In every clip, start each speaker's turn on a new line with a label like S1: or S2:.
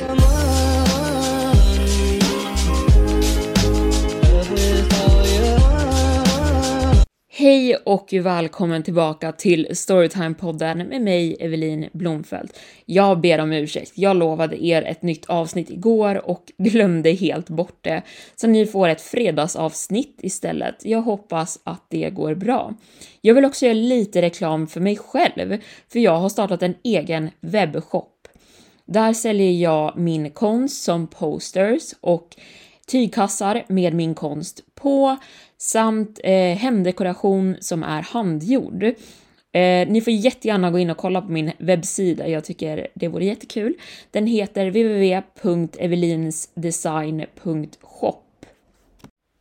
S1: Hej och välkommen tillbaka till Storytime-podden med mig, Evelin Blomfelt. Jag ber om ursäkt, jag lovade er ett nytt avsnitt igår och glömde helt bort det, så ni får ett fredagsavsnitt istället. Jag hoppas att det går bra. Jag vill också göra lite reklam för mig själv, för jag har startat en egen webbshop. Där säljer jag min konst som posters och tygkassar med min konst på samt eh, hemdekoration som är handgjord. Eh, ni får jättegärna gå in och kolla på min webbsida, jag tycker det vore jättekul. Den heter www.evelinsdesign.shop.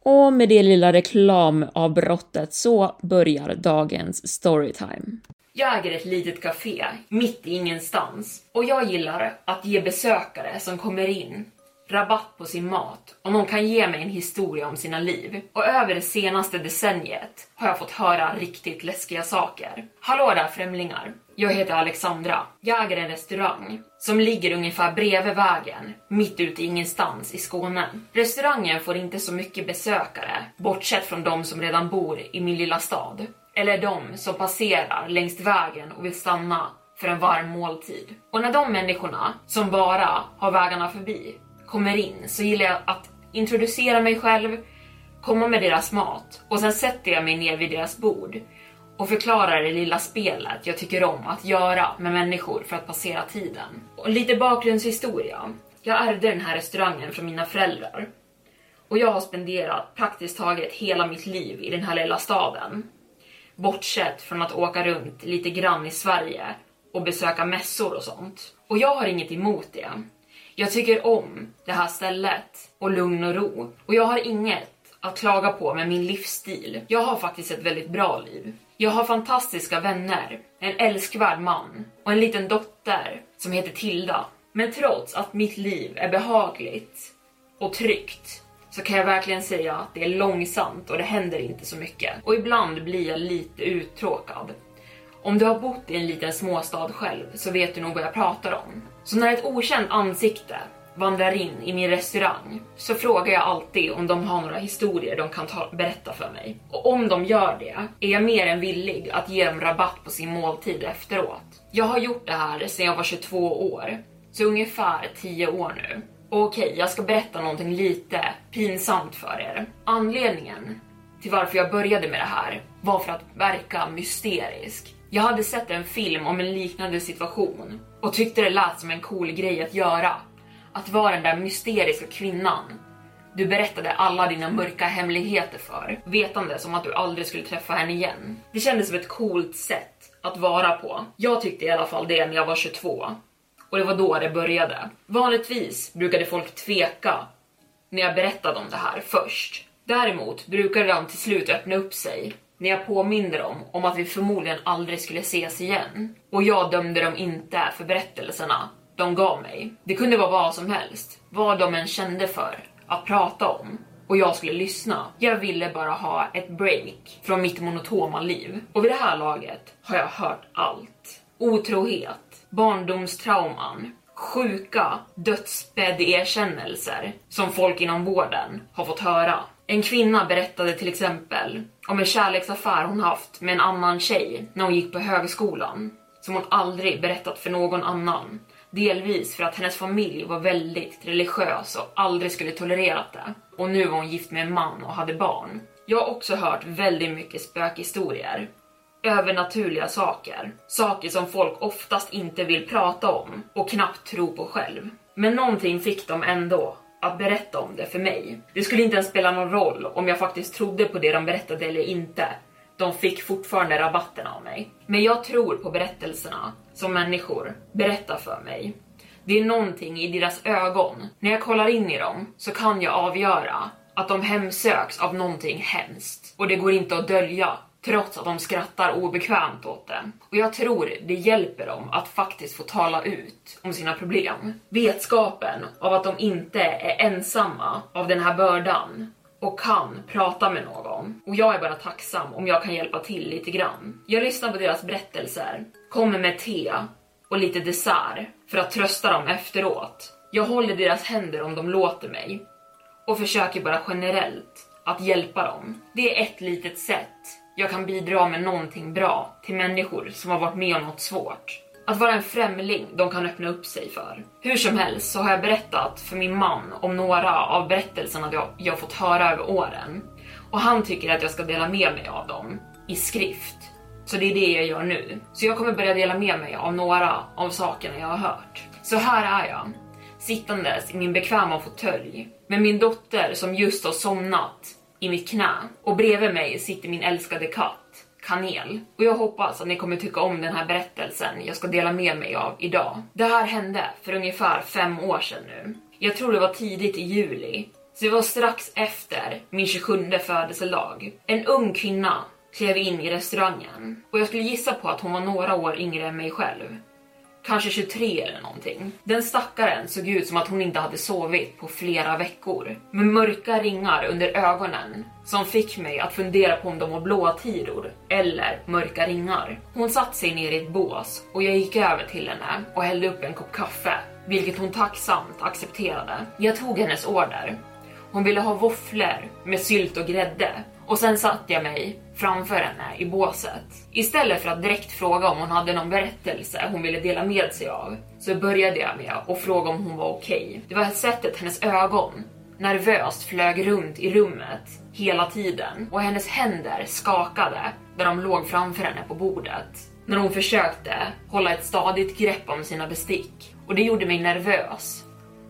S1: Och med det lilla reklamavbrottet så börjar dagens storytime. Jag äger ett litet café mitt i ingenstans och jag gillar att ge besökare som kommer in rabatt på sin mat om de kan ge mig en historia om sina liv. Och över det senaste decenniet har jag fått höra riktigt läskiga saker. Hallå där främlingar! Jag heter Alexandra. Jag äger en restaurang som ligger ungefär bredvid vägen, mitt ute i ingenstans i Skåne. Restaurangen får inte så mycket besökare, bortsett från de som redan bor i min lilla stad. Eller de som passerar längs vägen och vill stanna för en varm måltid. Och när de människorna som bara har vägarna förbi kommer in så gillar jag att introducera mig själv, komma med deras mat och sen sätter jag mig ner vid deras bord och förklarar det lilla spelet jag tycker om att göra med människor för att passera tiden. Och lite bakgrundshistoria. Jag ärvde den här restaurangen från mina föräldrar och jag har spenderat praktiskt taget hela mitt liv i den här lilla staden. Bortsett från att åka runt lite grann i Sverige och besöka mässor och sånt. Och jag har inget emot det. Jag tycker om det här stället och lugn och ro. Och jag har inget att klaga på med min livsstil. Jag har faktiskt ett väldigt bra liv. Jag har fantastiska vänner, en älskvärd man och en liten dotter som heter Tilda. Men trots att mitt liv är behagligt och tryggt så kan jag verkligen säga att det är långsamt och det händer inte så mycket. Och ibland blir jag lite uttråkad. Om du har bott i en liten småstad själv så vet du nog vad jag pratar om. Så när ett okänt ansikte vandrar in i min restaurang så frågar jag alltid om de har några historier de kan ta, berätta för mig. Och om de gör det är jag mer än villig att ge dem rabatt på sin måltid efteråt. Jag har gjort det här sedan jag var 22 år, så ungefär 10 år nu. Okej, jag ska berätta någonting lite pinsamt för er. Anledningen till varför jag började med det här var för att verka mysterisk. Jag hade sett en film om en liknande situation och tyckte det lät som en cool grej att göra. Att vara den där mysteriska kvinnan du berättade alla dina mörka hemligheter för, vetande som att du aldrig skulle träffa henne igen. Det kändes som ett coolt sätt att vara på. Jag tyckte i alla fall det när jag var 22. Och det var då det började. Vanligtvis brukade folk tveka när jag berättade om det här först. Däremot brukade de till slut öppna upp sig när jag påminde dem om att vi förmodligen aldrig skulle ses igen. Och jag dömde dem inte för berättelserna de gav mig. Det kunde vara vad som helst, vad de än kände för att prata om. Och jag skulle lyssna. Jag ville bara ha ett break från mitt monotoma liv. Och vid det här laget har jag hört allt. Otrohet, barndomstrauman, sjuka dödsbädd-erkännelser som folk inom vården har fått höra. En kvinna berättade till exempel om en kärleksaffär hon haft med en annan tjej när hon gick på högskolan, som hon aldrig berättat för någon annan. Delvis för att hennes familj var väldigt religiös och aldrig skulle tolererat det. Och nu var hon gift med en man och hade barn. Jag har också hört väldigt mycket spökhistorier. Övernaturliga saker. Saker som folk oftast inte vill prata om och knappt tro på själv. Men någonting fick dem ändå att berätta om det för mig. Det skulle inte ens spela någon roll om jag faktiskt trodde på det de berättade eller inte. De fick fortfarande rabatten av mig. Men jag tror på berättelserna som människor berättar för mig. Det är någonting i deras ögon. När jag kollar in i dem så kan jag avgöra att de hemsöks av någonting hemskt. Och det går inte att dölja trots att de skrattar obekvämt åt det. Och jag tror det hjälper dem att faktiskt få tala ut om sina problem. Vetskapen av att de inte är ensamma av den här bördan och kan prata med någon. Och jag är bara tacksam om jag kan hjälpa till lite grann. Jag lyssnar på deras berättelser, kommer med te och lite dessert för att trösta dem efteråt. Jag håller deras händer om de låter mig och försöker bara generellt att hjälpa dem. Det är ett litet sätt jag kan bidra med någonting bra till människor som har varit med om något svårt. Att vara en främling de kan öppna upp sig för. Hur som helst så har jag berättat för min man om några av berättelserna jag, jag fått höra över åren. Och han tycker att jag ska dela med mig av dem i skrift. Så det är det jag gör nu. Så jag kommer börja dela med mig av några av sakerna jag har hört. Så här är jag, sittandes i min bekväma fåtölj med min dotter som just har somnat i mitt knä och bredvid mig sitter min älskade katt Kanel. Och jag hoppas att ni kommer tycka om den här berättelsen jag ska dela med mig av idag. Det här hände för ungefär fem år sedan nu. Jag tror det var tidigt i juli, så det var strax efter min 27 födelsedag. En ung kvinna klev in i restaurangen och jag skulle gissa på att hon var några år yngre än mig själv kanske 23 eller någonting. Den stackaren såg ut som att hon inte hade sovit på flera veckor. Med mörka ringar under ögonen som fick mig att fundera på om de var blåtiror eller mörka ringar. Hon satte sig ner i ett bås och jag gick över till henne och hällde upp en kopp kaffe, vilket hon tacksamt accepterade. Jag tog hennes order. Hon ville ha våfflor med sylt och grädde och sen satte jag mig framför henne i båset. Istället för att direkt fråga om hon hade någon berättelse hon ville dela med sig av så började jag med att fråga om hon var okej. Okay. Det var sättet hennes ögon nervöst flög runt i rummet hela tiden och hennes händer skakade där de låg framför henne på bordet när hon försökte hålla ett stadigt grepp om sina bestick och det gjorde mig nervös.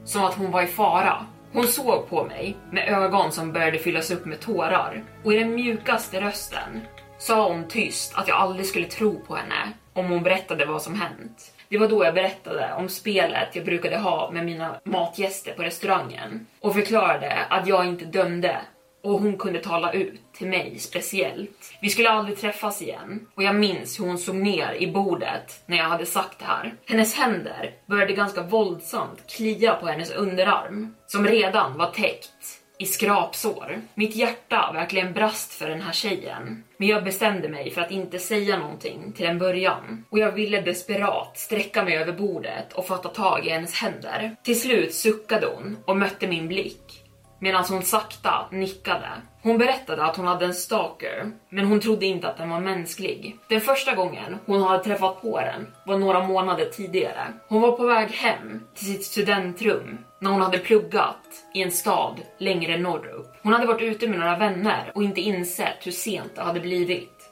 S1: Som att hon var i fara. Hon såg på mig med ögon som började fyllas upp med tårar och i den mjukaste rösten sa hon tyst att jag aldrig skulle tro på henne om hon berättade vad som hänt. Det var då jag berättade om spelet jag brukade ha med mina matgäster på restaurangen och förklarade att jag inte dömde och hon kunde tala ut till mig speciellt. Vi skulle aldrig träffas igen och jag minns hur hon såg ner i bordet när jag hade sagt det här. Hennes händer började ganska våldsamt klia på hennes underarm som redan var täckt i skrapsår. Mitt hjärta verkligen brast för den här tjejen. Men jag bestämde mig för att inte säga någonting till en början. Och jag ville desperat sträcka mig över bordet och fatta tag i hennes händer. Till slut suckade hon och mötte min blick medan hon sakta nickade. Hon berättade att hon hade en stalker, men hon trodde inte att den var mänsklig. Den första gången hon hade träffat på den var några månader tidigare. Hon var på väg hem till sitt studentrum när hon hade pluggat i en stad längre norrut. Hon hade varit ute med några vänner och inte insett hur sent det hade blivit.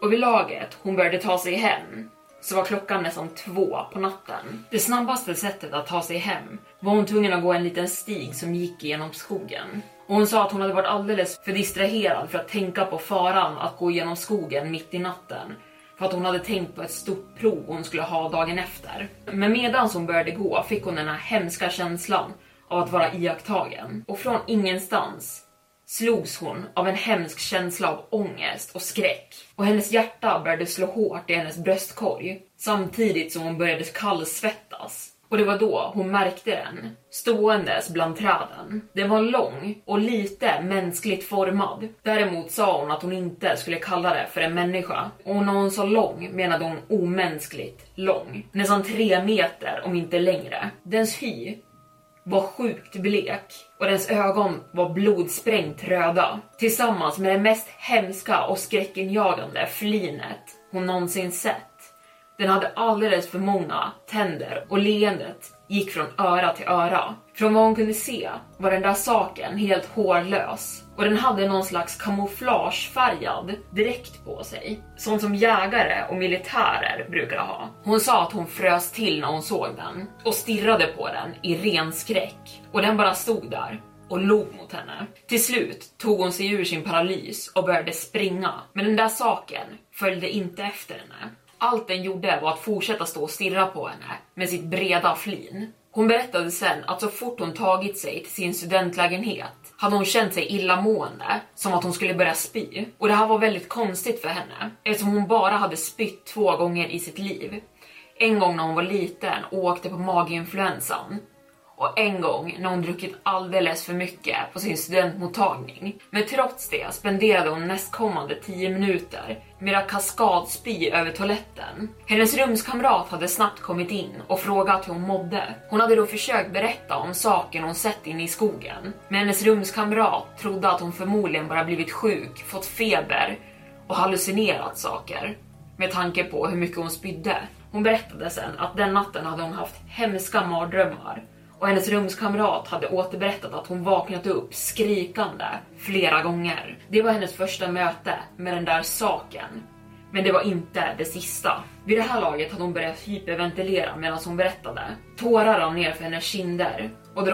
S1: Och vid laget hon började ta sig hem så var klockan nästan två på natten. Det snabbaste sättet att ta sig hem var hon tvungen att gå en liten stig som gick genom skogen. Och hon sa att hon hade varit alldeles för distraherad för att tänka på faran att gå genom skogen mitt i natten. För att hon hade tänkt på ett stort prov hon skulle ha dagen efter. Men medan hon började gå fick hon den här hemska känslan av att vara iakttagen. Och från ingenstans slogs hon av en hemsk känsla av ångest och skräck och hennes hjärta började slå hårt i hennes bröstkorg samtidigt som hon började kallsvettas. Och det var då hon märkte den, ståendes bland träden. Den var lång och lite mänskligt formad. Däremot sa hon att hon inte skulle kalla det för en människa. Och när hon sa lång menade hon omänskligt lång. Nästan tre meter om inte längre. Dens hy var sjukt blek och dess ögon var blodsprängt röda. Tillsammans med det mest hemska och skräckinjagande flinet hon någonsin sett. Den hade alldeles för många tänder och leendet gick från öra till öra. Från vad hon kunde se var den där saken helt hårlös och den hade någon slags kamouflagefärgad dräkt på sig. Sånt som jägare och militärer brukar ha. Hon sa att hon frös till när hon såg den och stirrade på den i ren skräck. Och den bara stod där och log mot henne. Till slut tog hon sig ur sin paralys och började springa. Men den där saken följde inte efter henne. Allt den gjorde var att fortsätta stå och stirra på henne med sitt breda flin. Hon berättade sen att så fort hon tagit sig till sin studentlägenhet hade hon känt sig illamående, som att hon skulle börja spy. Och det här var väldigt konstigt för henne, eftersom hon bara hade spytt två gånger i sitt liv. En gång när hon var liten och åkte på maginfluensan och en gång när hon druckit alldeles för mycket på sin studentmottagning. Men trots det spenderade hon nästkommande 10 minuter med att kaskadspy över toaletten. Hennes rumskamrat hade snabbt kommit in och frågat hur hon mådde. Hon hade då försökt berätta om saken hon sett inne i skogen. Men hennes rumskamrat trodde att hon förmodligen bara blivit sjuk, fått feber och hallucinerat saker. Med tanke på hur mycket hon spydde. Hon berättade sen att den natten hade hon haft hemska mardrömmar och hennes rumskamrat hade återberättat att hon vaknat upp skrikande flera gånger. Det var hennes första möte med den där saken. Men det var inte det sista. Vid det här laget hade hon börjat hyperventilera medan hon berättade. Tårar rann ner för hennes kinder och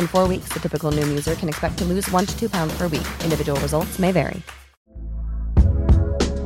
S2: In four weeks, the typical Noom user can expect to lose one to two pounds per week. Individual results may vary.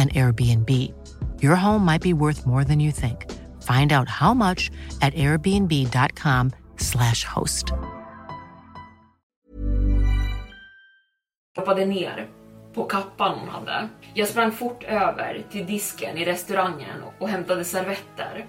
S3: and Airbnb. Your home might be worth more than you think. Find out how much at airbnb.com/slash host.
S1: hoppade ner på kappan hon hade. Jag sprang fort över till disken i restaurangen och hämtade servetter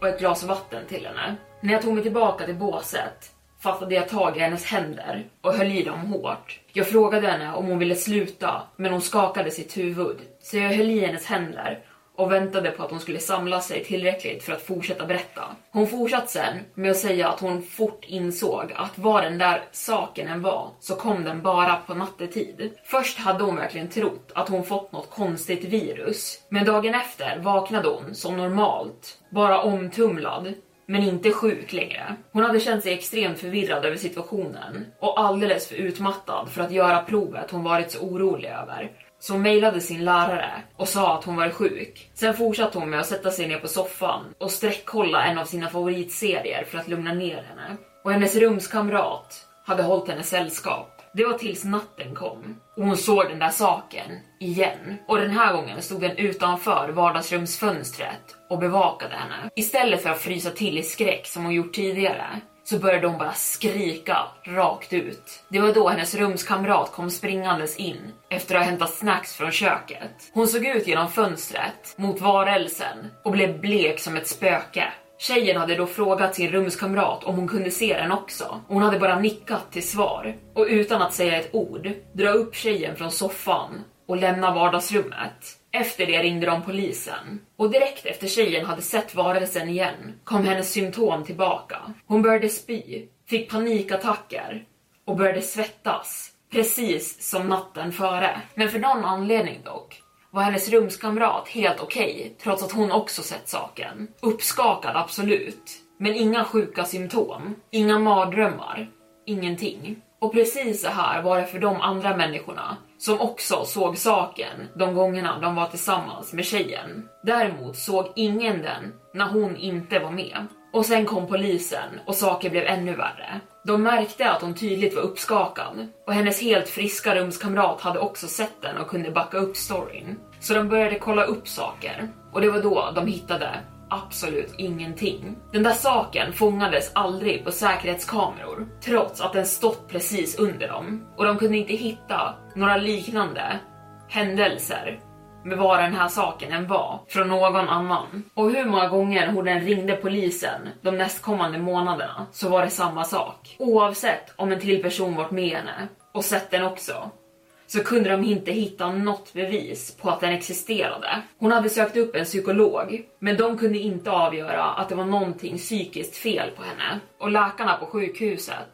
S1: och ett glas vatten till henne. När jag tog mig tillbaka till båset fattade jag tag i hennes händer och höll i dem hårt. Jag frågade henne om hon ville sluta, men hon skakade sitt huvud. Så jag höll i hennes händer och väntade på att hon skulle samla sig tillräckligt för att fortsätta berätta. Hon fortsatte sen med att säga att hon fort insåg att vad den där saken än var så kom den bara på nattetid. Först hade hon verkligen trott att hon fått något konstigt virus, men dagen efter vaknade hon som normalt, bara omtumlad men inte sjuk längre. Hon hade känt sig extremt förvirrad över situationen och alldeles för utmattad för att göra provet hon varit så orolig över. Så hon mejlade sin lärare och sa att hon var sjuk. Sen fortsatte hon med att sätta sig ner på soffan och sträckkolla en av sina favoritserier för att lugna ner henne. Och hennes rumskamrat hade hållit henne sällskap. Det var tills natten kom och hon såg den där saken igen. Och den här gången stod den utanför vardagsrumsfönstret och bevakade henne. Istället för att frysa till i skräck som hon gjort tidigare så började hon bara skrika rakt ut. Det var då hennes rumskamrat kom springandes in efter att ha hämtat snacks från köket. Hon såg ut genom fönstret mot varelsen och blev blek som ett spöke. Tjejen hade då frågat sin rumskamrat om hon kunde se den också. Hon hade bara nickat till svar och utan att säga ett ord dra upp tjejen från soffan och lämna vardagsrummet. Efter det ringde de polisen och direkt efter tjejen hade sett varelsen igen kom hennes symptom tillbaka. Hon började spy, fick panikattacker och började svettas, precis som natten före. Men för någon anledning dock var hennes rumskamrat helt okej, okay, trots att hon också sett saken. Uppskakad absolut, men inga sjuka symptom, inga mardrömmar, ingenting. Och precis så här var det för de andra människorna som också såg saken de gångerna de var tillsammans med tjejen. Däremot såg ingen den när hon inte var med. Och sen kom polisen och saker blev ännu värre. De märkte att hon tydligt var uppskakad och hennes helt friska rumskamrat hade också sett den och kunde backa upp storyn. Så de började kolla upp saker och det var då de hittade absolut ingenting. Den där saken fångades aldrig på säkerhetskameror, trots att den stått precis under dem. Och de kunde inte hitta några liknande händelser med vad den här saken än var från någon annan. Och hur många gånger hon än ringde polisen de nästkommande månaderna så var det samma sak. Oavsett om en till person varit med henne och sett den också så kunde de inte hitta något bevis på att den existerade. Hon hade sökt upp en psykolog, men de kunde inte avgöra att det var någonting psykiskt fel på henne. Och läkarna på sjukhuset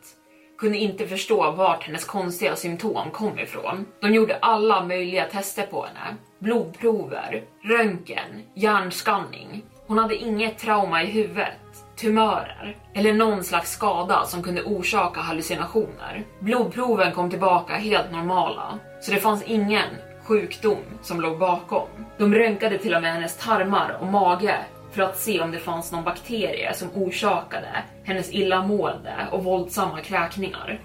S1: kunde inte förstå vart hennes konstiga symptom kom ifrån. De gjorde alla möjliga tester på henne. Blodprover, röntgen, hjärnskanning. Hon hade inget trauma i huvudet tumörer eller någon slags skada som kunde orsaka hallucinationer. Blodproven kom tillbaka helt normala, så det fanns ingen sjukdom som låg bakom. De röntgade till och med hennes tarmar och mage för att se om det fanns någon bakterie som orsakade hennes illamående och våldsamma kräkningar.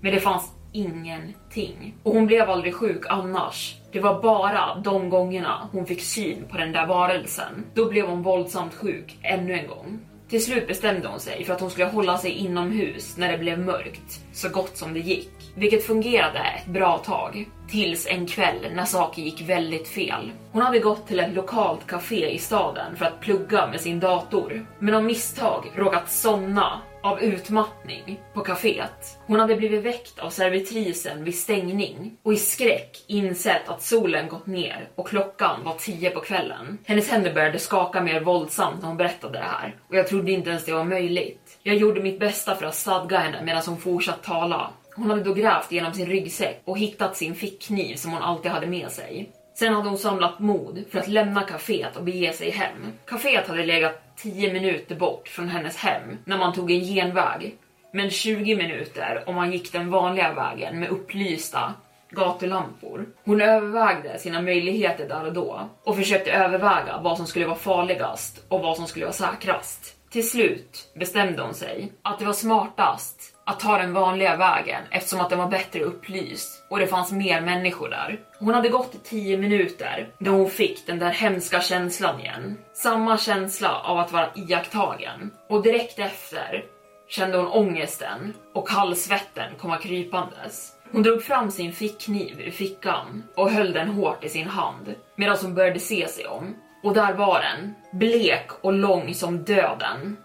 S1: Men det fanns ingenting. Och hon blev aldrig sjuk annars. Det var bara de gångerna hon fick syn på den där varelsen. Då blev hon våldsamt sjuk ännu en gång. Till slut bestämde hon sig för att hon skulle hålla sig inomhus när det blev mörkt, så gott som det gick. Vilket fungerade ett bra tag. Tills en kväll när saker gick väldigt fel. Hon hade gått till ett lokalt café i staden för att plugga med sin dator, men av misstag råkat somna av utmattning på kaféet. Hon hade blivit väckt av servitrisen vid stängning och i skräck insett att solen gått ner och klockan var tio på kvällen. Hennes händer började skaka mer våldsamt när hon berättade det här och jag trodde inte ens det var möjligt. Jag gjorde mitt bästa för att stadga henne medan hon fortsatte tala. Hon hade då grävt genom sin ryggsäck och hittat sin fickkniv som hon alltid hade med sig. Sen hade hon samlat mod för att lämna kaféet och bege sig hem. Kaféet hade legat 10 minuter bort från hennes hem när man tog en genväg. Men 20 minuter om man gick den vanliga vägen med upplysta gatulampor. Hon övervägde sina möjligheter där och då och försökte överväga vad som skulle vara farligast och vad som skulle vara säkrast. Till slut bestämde hon sig att det var smartast att ta den vanliga vägen eftersom att den var bättre upplyst och det fanns mer människor där. Hon hade gått i 10 minuter då hon fick den där hemska känslan igen. Samma känsla av att vara iakttagen. Och direkt efter kände hon ångesten och kallsvetten komma krypandes. Hon drog fram sin fickkniv ur fickan och höll den hårt i sin hand medan hon började se sig om. Och där var den, blek och lång som döden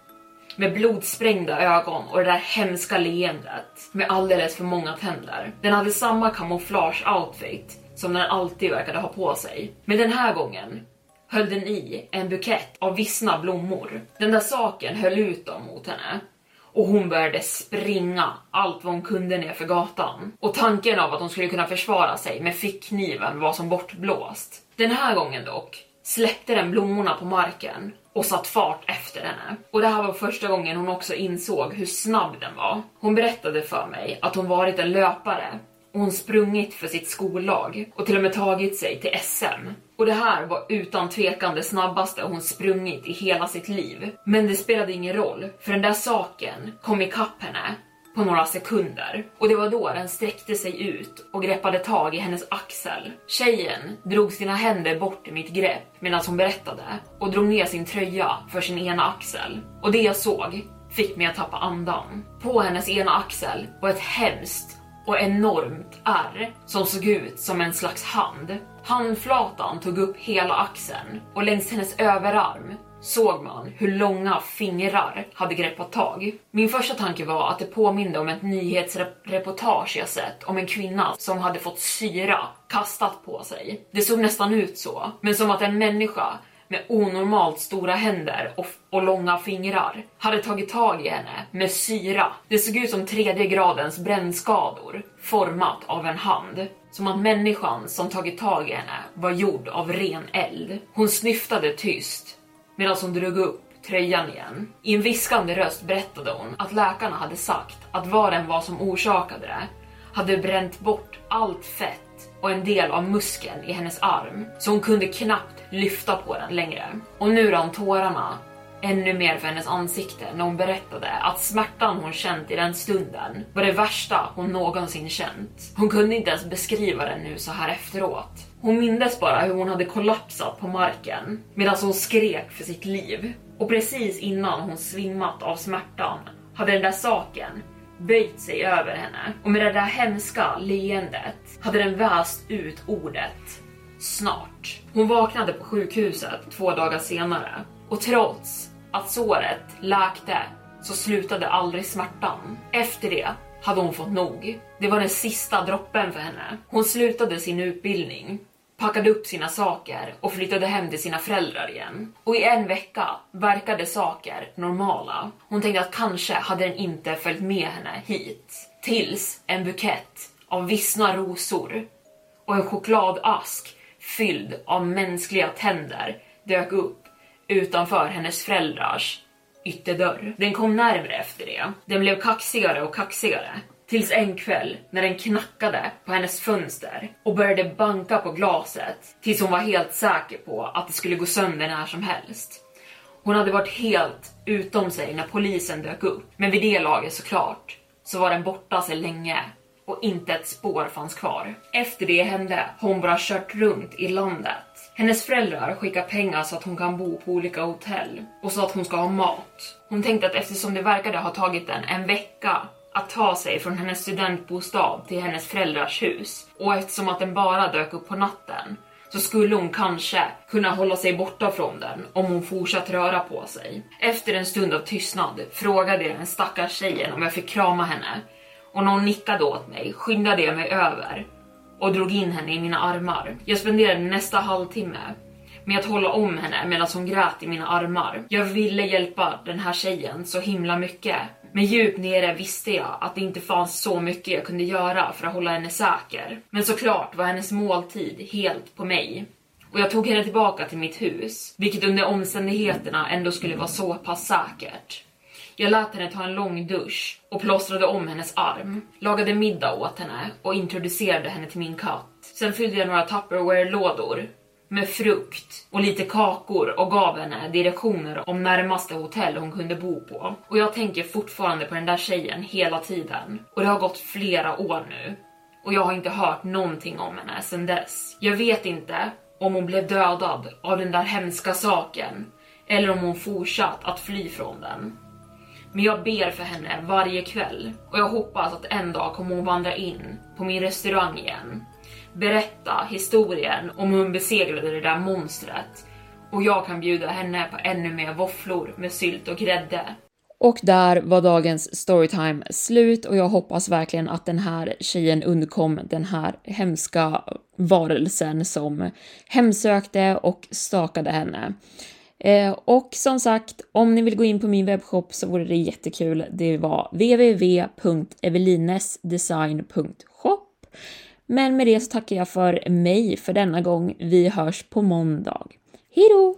S1: med blodsprängda ögon och det där hemska leendet med alldeles för många tänder. Den hade samma kamouflage-outfit som den alltid verkade ha på sig. Men den här gången höll den i en bukett av vissna blommor. Den där saken höll ut dem mot henne och hon började springa allt vad hon kunde ner för gatan. Och tanken av att hon skulle kunna försvara sig med fickkniven var som bortblåst. Den här gången dock släppte den blommorna på marken och satt fart efter henne. Och det här var första gången hon också insåg hur snabb den var. Hon berättade för mig att hon varit en löpare och hon sprungit för sitt skollag och till och med tagit sig till SM. Och det här var utan tvekan det snabbaste hon sprungit i hela sitt liv. Men det spelade ingen roll, för den där saken kom ikapp henne på några sekunder och det var då den sträckte sig ut och greppade tag i hennes axel. Tjejen drog sina händer bort i mitt grepp medan hon berättade och drog ner sin tröja för sin ena axel. Och det jag såg fick mig att tappa andan. På hennes ena axel var ett hemskt och enormt ärr som såg ut som en slags hand. Handflatan tog upp hela axeln och längs hennes överarm såg man hur långa fingrar hade greppat tag. Min första tanke var att det påminde om ett nyhetsreportage jag sett om en kvinna som hade fått syra kastat på sig. Det såg nästan ut så, men som att en människa med onormalt stora händer och, och, långa fingrar hade tagit tag i henne med syra. Det såg ut som tredje gradens brännskador format av en hand. Som att människan som tagit tag i henne var gjord av ren eld. Hon snyftade tyst medan hon drog upp tröjan igen. I en viskande röst berättade hon att läkarna hade sagt att vad den var som orsakade det hade bränt bort allt fett och en del av muskeln i hennes arm, så hon kunde knappt lyfta på den längre. Och nu rann tårarna ännu mer för hennes ansikte när hon berättade att smärtan hon känt i den stunden var det värsta hon någonsin känt. Hon kunde inte ens beskriva den nu så här efteråt. Hon mindes bara hur hon hade kollapsat på marken medan hon skrek för sitt liv. Och precis innan hon svimmat av smärtan hade den där saken böjt sig över henne och med det där hemska leendet hade den väst ut ordet snart. Hon vaknade på sjukhuset två dagar senare och trots att såret läkte så slutade aldrig smärtan. Efter det hade hon fått nog. Det var den sista droppen för henne. Hon slutade sin utbildning packade upp sina saker och flyttade hem till sina föräldrar igen. Och i en vecka verkade saker normala. Hon tänkte att kanske hade den inte följt med henne hit. Tills en bukett av vissna rosor och en chokladask fylld av mänskliga tänder dök upp utanför hennes föräldrars ytterdörr. Den kom närmre efter det. Den blev kaxigare och kaxigare Tills en kväll när den knackade på hennes fönster och började banka på glaset tills hon var helt säker på att det skulle gå sönder när som helst. Hon hade varit helt utom sig när polisen dök upp, men vid det laget såklart så var den borta så länge och inte ett spår fanns kvar. Efter det hände har hon bara kört runt i landet. Hennes föräldrar skickar pengar så att hon kan bo på olika hotell och så att hon ska ha mat. Hon tänkte att eftersom det verkade ha tagit den en vecka att ta sig från hennes studentbostad till hennes föräldrars hus och eftersom att den bara dök upp på natten så skulle hon kanske kunna hålla sig borta från den om hon fortsatt röra på sig. Efter en stund av tystnad frågade jag den stackars tjejen om jag fick krama henne och när hon nickade åt mig skyndade jag mig över och drog in henne i mina armar. Jag spenderade nästa halvtimme med att hålla om henne medan hon grät i mina armar. Jag ville hjälpa den här tjejen så himla mycket men djupt nere visste jag att det inte fanns så mycket jag kunde göra för att hålla henne säker. Men såklart var hennes måltid helt på mig. Och jag tog henne tillbaka till mitt hus, vilket under omständigheterna ändå skulle vara så pass säkert. Jag lät henne ta en lång dusch och plåstrade om hennes arm, lagade middag åt henne och introducerade henne till min katt. Sen fyllde jag några Tupperware-lådor med frukt och lite kakor och gav henne direktioner om närmaste hotell hon kunde bo på. Och jag tänker fortfarande på den där tjejen hela tiden. Och det har gått flera år nu. Och jag har inte hört någonting om henne sedan dess. Jag vet inte om hon blev dödad av den där hemska saken eller om hon fortsatt att fly från den. Men jag ber för henne varje kväll och jag hoppas att en dag kommer hon vandra in på min restaurang igen berätta historien om hur hon besegrade det där monstret och jag kan bjuda henne på ännu mer våfflor med sylt och grädde. Och där var dagens storytime slut och jag hoppas verkligen att den här tjejen undkom den här hemska varelsen som hemsökte och stakade henne. Eh, och som sagt, om ni vill gå in på min webbshop så vore det jättekul. Det var www.evelinesdesign.shop. Men med det så tackar jag för mig för denna gång. Vi hörs på måndag. Hejdå!